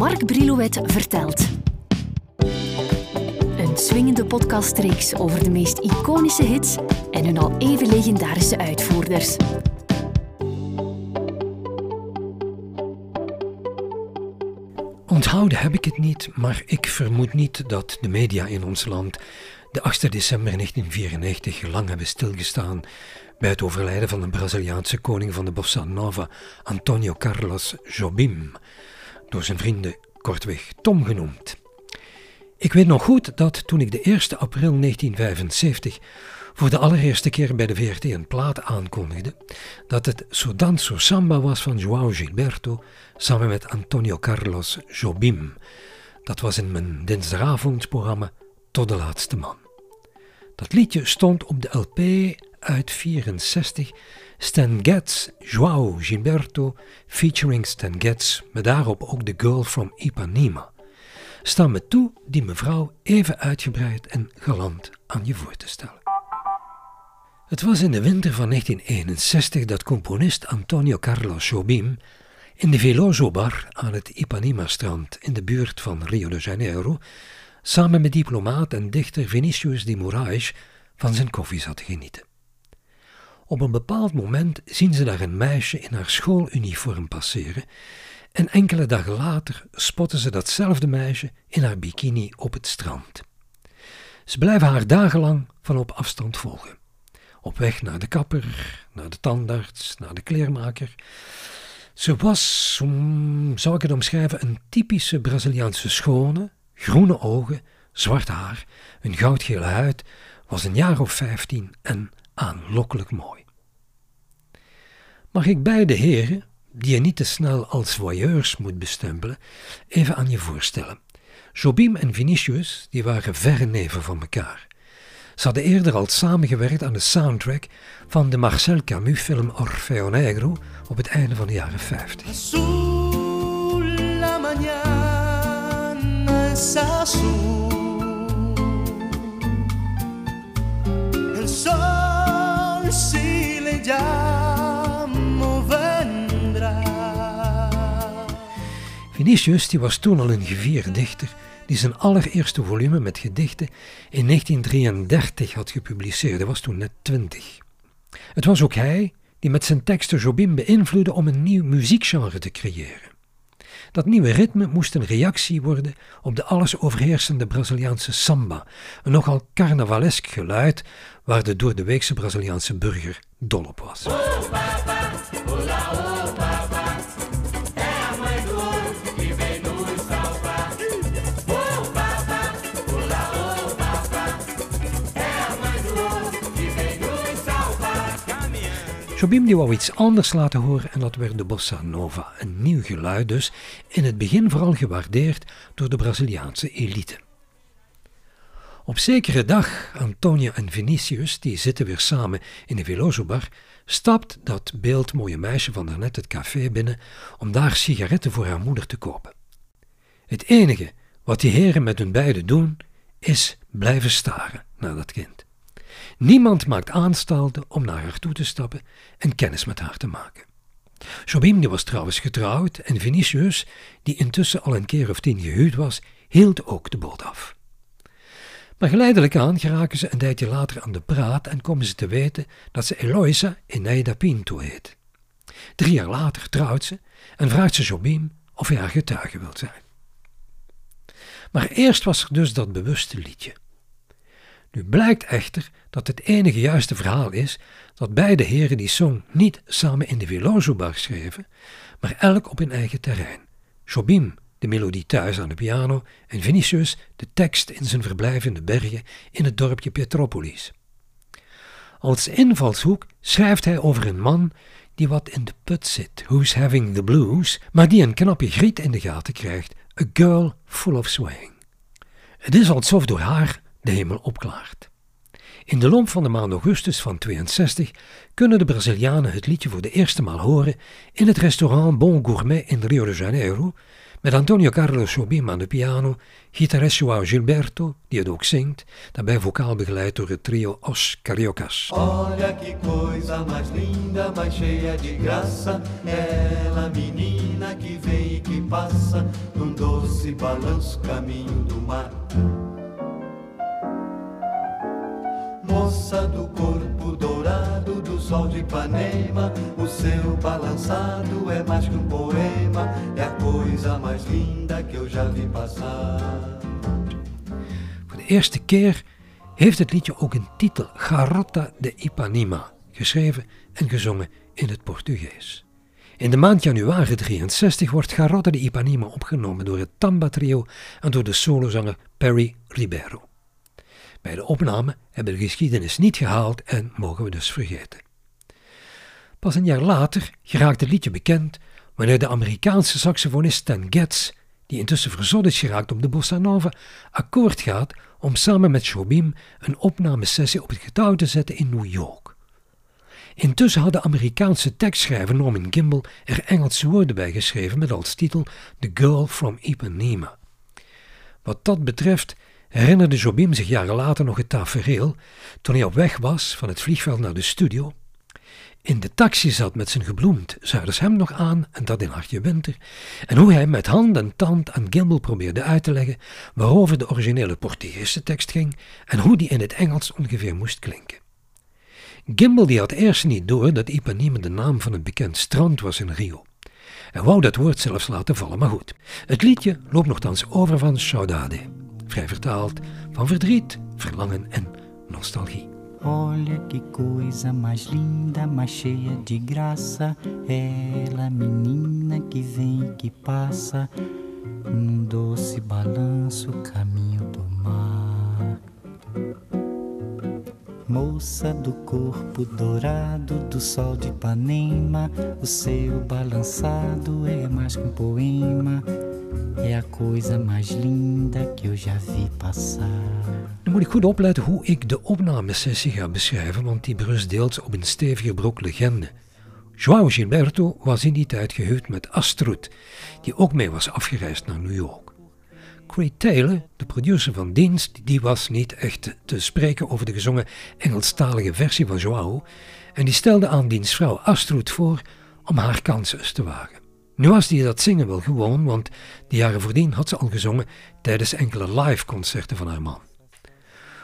Mark Brilouet vertelt. Een swingende podcastreeks over de meest iconische hits en hun al even legendarische uitvoerders. Onthouden heb ik het niet, maar ik vermoed niet dat de media in ons land de 8 december 1994 lang hebben stilgestaan bij het overlijden van de Braziliaanse koning van de Bossa Nova, Antonio Carlos Jobim, door zijn vrienden kortweg Tom genoemd. Ik weet nog goed dat toen ik de 1 april 1975 voor de allereerste keer bij de VRT een plaat aankondigde, dat het So Danzo Samba was van João Gilberto samen met Antonio Carlos Jobim. Dat was in mijn dinsdagavondprogramma Tot de Laatste Man. Dat liedje stond op de LP uit 64 Stan Getz, João Gilberto featuring Stan Getz, met daarop ook The Girl from Ipanema. Sta me toe die mevrouw even uitgebreid en galant aan je voor te stellen. Het was in de winter van 1961 dat componist Antonio Carlos Jobim in de Veloso Bar aan het Ipanema-strand in de buurt van Rio de Janeiro samen met diplomaat en dichter Vinicius de Moraes van zijn koffie zat te genieten. Op een bepaald moment zien ze daar een meisje in haar schooluniform passeren en enkele dagen later spotten ze datzelfde meisje in haar bikini op het strand. Ze blijven haar dagenlang van op afstand volgen. Op weg naar de kapper, naar de tandarts, naar de kleermaker. Ze was, hoe zou ik het omschrijven, een typische Braziliaanse schone, groene ogen, zwart haar, een goudgele huid, was een jaar of vijftien en aanlokkelijk mooi. Mag ik beide heren, die je niet te snel als voyeurs moet bestempelen, even aan je voorstellen. Jobim en Vinicius, die waren verre neven van elkaar. Ze hadden eerder al samengewerkt aan de soundtrack van de Marcel Camus film Orfeo Negro op het einde van de jaren 50. Vinicius die was toen al een gevierde dichter die zijn allereerste volume met gedichten in 1933 had gepubliceerd. Hij was toen net twintig. Het was ook hij die met zijn teksten Jobim beïnvloedde om een nieuw muziekgenre te creëren. Dat nieuwe ritme moest een reactie worden op de alles overheersende Braziliaanse samba, een nogal carnavalesk geluid waar de door de weekse Braziliaanse burger dol op was. Jobim wou iets anders laten horen en dat werd de bossa nova, een nieuw geluid dus, in het begin vooral gewaardeerd door de Braziliaanse elite. Op zekere dag, Antonia en Vinicius, die zitten weer samen in de Veloso-bar, stapt dat beeldmooie meisje van daarnet het café binnen om daar sigaretten voor haar moeder te kopen. Het enige wat die heren met hun beiden doen, is blijven staren naar dat kind. Niemand maakt aanstalten om naar haar toe te stappen en kennis met haar te maken. Jobim was trouwens getrouwd en Vinicius, die intussen al een keer of tien gehuwd was, hield ook de boot af. Maar geleidelijk aan geraken ze een tijdje later aan de praat en komen ze te weten dat ze Eloisa Eneida Pinto heet. Drie jaar later trouwt ze en vraagt ze Jobim of hij haar getuige wilt zijn. Maar eerst was er dus dat bewuste liedje. Nu blijkt echter dat het enige juiste verhaal is dat beide heren die song niet samen in de Veloso-bar schreven, maar elk op hun eigen terrein. Jobim de melodie thuis aan de piano en Vinicius de tekst in zijn verblijf in de bergen in het dorpje Petropolis. Als invalshoek schrijft hij over een man die wat in de put zit, who's having the blues, maar die een knappe griet in de gaten krijgt, a girl full of swing. Het is alsof door haar de hemel opklaart. In de loop van de maand augustus van 62 kunnen de Brazilianen het liedje voor de eerste maal horen in het restaurant Bon Gourmet in Rio de Janeiro, Met Antonio Carlos Jobim aan de piano, gitarist João Gilberto, die het ook zingt, daarbij vocaal begeleid door het trio Os Cariocas. Olha que coisa mais linda, mais cheia de graça, ela menina que vem e que passa, num doce balanço caminho do mar. Do corpo dourado do sol de Ipanema, o seu balançado é mais que um poema, é a coisa mais linda que eu já vi passar. Voor de eerste keer heeft het liedje ook een titel, Garota de Ipanema, geschreven en gezongen in het Portugees. In de maand januari 63 wordt Garota de Ipanema opgenomen door het Tamba Trio en door de solozanger Perry Ribeiro. Bij de opname hebben de geschiedenis niet gehaald en mogen we dus vergeten. Pas een jaar later geraakt het liedje bekend wanneer de Amerikaanse saxofonist Stan Getz, die intussen verzot is geraakt op de bossa nova, akkoord gaat om samen met Jobim een opnamesessie op het getouw te zetten in New York. Intussen had de Amerikaanse tekstschrijver Norman Gimbel er Engelse woorden bij geschreven met als titel The Girl from Ipanema. Wat dat betreft herinnerde Jobim zich jaren later nog het tafereel toen hij op weg was van het vliegveld naar de studio. In de taxi zat met zijn gebloemd hem nog aan en dat in hartje winter. En hoe hij met hand en tand aan Gimbel probeerde uit te leggen waarover de originele Portugese tekst ging en hoe die in het Engels ongeveer moest klinken. Gimbel die had eerst niet door dat Ipanema de naam van een bekend strand was in Rio. Hij wou dat woord zelfs laten vallen, maar goed. Het liedje loopt nogthans over van saudade vrij vertaald van verdriet, verlangen en nostalgie. Olha que coisa mais linda, mais cheia de graça. Ela, menina que vem e que passa, num doce balanço, caminho do mar. Moça do corpo dourado do sol de Ipanema, o seu balançado é mais que um poema. É a coisa mais linda que eu já vi passar. Nu moet ik goed opletten hoe ik de opnamesessie ga beschrijven, want die berust deels op een stevige brok legende. João Gilberto was in die tijd gehuwd met Astrud, die ook mee was afgereisd naar New York. Craig Taylor, de producer van dienst, die was niet echt te spreken over de gezongen Engelstalige versie van João en die stelde aan dienstvrouw Astrud voor om haar kansen te wagen. Nu was die dat zingen wel gewoon, want de jaren voordien had ze al gezongen tijdens enkele live concerten van haar man.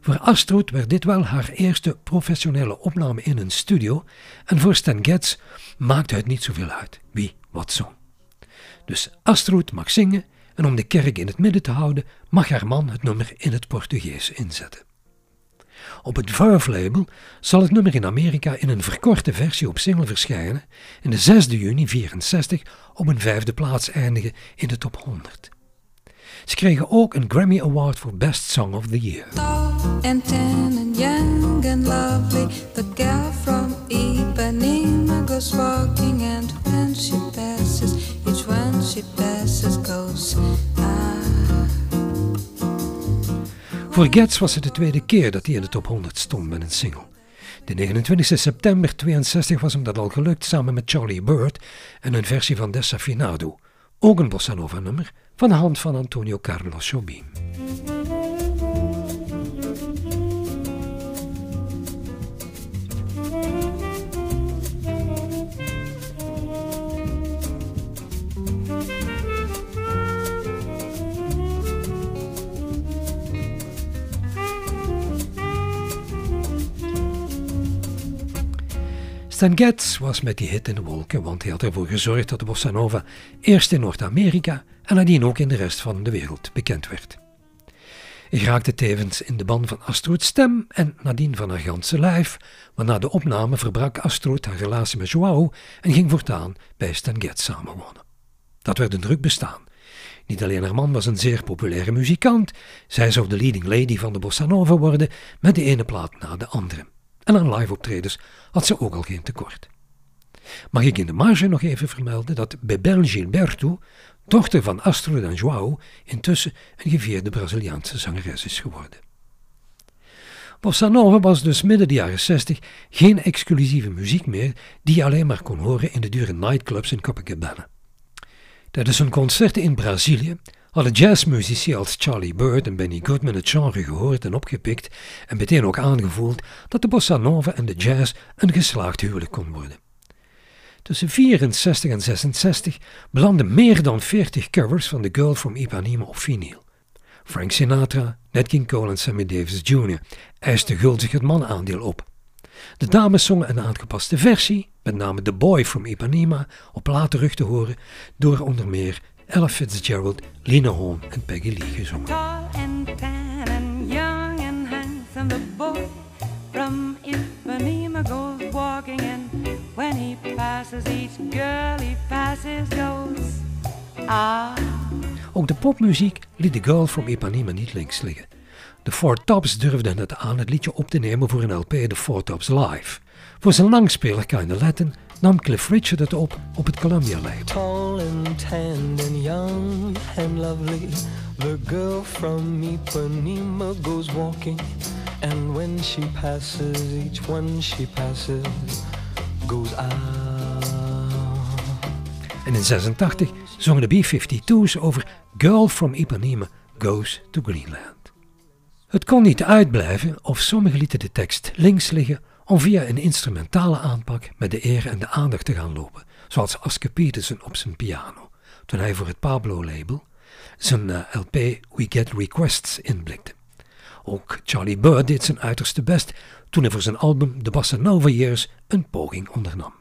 Voor Astrud werd dit wel haar eerste professionele opname in een studio en voor Stan Getz maakte het niet zoveel uit wie wat zong. Dus Astrud mag zingen en om de kerk in het midden te houden mag haar man het nummer in het Portugees inzetten. Op het Verve-label zal het nummer in Amerika in een verkorte versie op single verschijnen en de 6 juni 64 op een vijfde plaats eindigen in de top 100. Ze kregen ook een Grammy Award voor Best Song of the Year. she passes, each one she Voor Getz was het de tweede keer dat hij in de top 100 stond met een single. De 29 september 62 was hem dat al gelukt samen met Charlie Bird en een versie van Desafinado, ook een bossa nova nummer van de hand van Antonio Carlos Jobim. Stan Getz was met die hit in de wolken, want hij had ervoor gezorgd dat de bossa nova eerst in Noord-Amerika en nadien ook in de rest van de wereld bekend werd. Hij raakte tevens in de ban van Astrud's stem en nadien van haar ganse lijf, want na de opname verbrak Astrud haar relatie met Joao en ging voortaan bij Stan Getz samenwonen. Dat werd een druk bestaan. Niet alleen haar man was een zeer populaire muzikant, zij zou de leading lady van de bossa nova worden met de ene plaat na de andere en aan live optredens had ze ook al geen tekort. Mag ik in de marge nog even vermelden dat Bebel Gilberto, dochter van Astrid en João, intussen een gevierde Braziliaanse zangeres is geworden. Bossa Nova was dus midden de jaren 60 geen exclusieve muziek meer die je alleen maar kon horen in de dure nightclubs in Copacabana. Tijdens hun concerten in Brazilië hadden jazzmuzici als Charlie Bird en Benny Goodman het genre gehoord en opgepikt en meteen ook aangevoeld dat de bossa nova en de jazz een geslaagd huwelijk kon worden. Tussen 64 en 66 belanden meer dan 40 covers van The Girl from Ipanema op vinyl. Frank Sinatra, Nat King Cole en Sammy Davis Jr. eisten gulzig het manaandeel op. De dames zongen een aangepaste versie, met name The Boy from Ipanema, op later terug te horen door onder meer Ella Fitzgerald, Lena Horne en Peggy Lee gezongen. Tall and tan and young and handsome, the boy from Ipanema goes walking, and when he passes each girl he passes goes. Ah. Ook de popmuziek liet de Girl from Ipanema niet links liggen. De Four Tops durfden het aan het liedje op te nemen voor een LP The Four Tops Live. Voor zijn langspeler Kinda Latin nam Cliff Richard het op op het Columbia label. Tall and tanned and young and lovely, the girl from Ipanema goes walking, and when she passes, each one she passes goes out. En in 86 zongen de B-52's over Girl from Ipanema Goes to Greenland. Het kon niet uitblijven of sommigen lieten de tekst links liggen om via een instrumentale aanpak met de eer en de aandacht te gaan lopen, zoals Aske Peterson op zijn piano, toen hij voor het Pablo-label zijn eh, LP We Get Requests inblikte. Ook Charlie Bird deed zijn uiterste best toen hij voor zijn album The Bossa Nova Years een poging ondernam.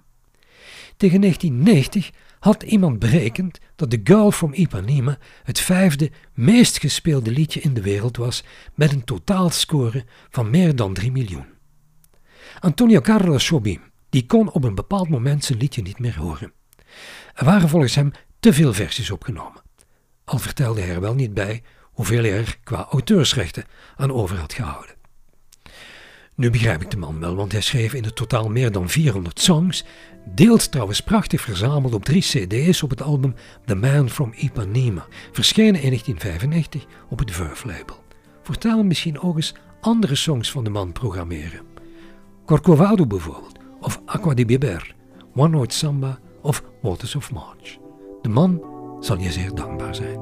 Tegen 1990 had iemand berekend dat The Girl from Ipanema het vijfde meest gespeelde liedje in de wereld was met een totaalscore van meer dan 3 miljoen. Antonio Carlos Jobim die kon op een bepaald moment zijn liedje niet meer horen. Er waren volgens hem te veel versies opgenomen. Al vertelde hij er wel niet bij hoeveel hij er qua auteursrechten aan over had gehouden. Nu begrijp ik de man wel, want hij schreef in het totaal meer dan 400 songs, deels trouwens prachtig verzameld op drie cd's op het album The Man from Ipanema, verschenen in 1995 op het Verve label. Vertel misschien ook eens andere songs van de man programmeren. Corcovado bijvoorbeeld, of Aqua di Biber, One Note Samba of Waters of March. De man zal je zeer dankbaar zijn.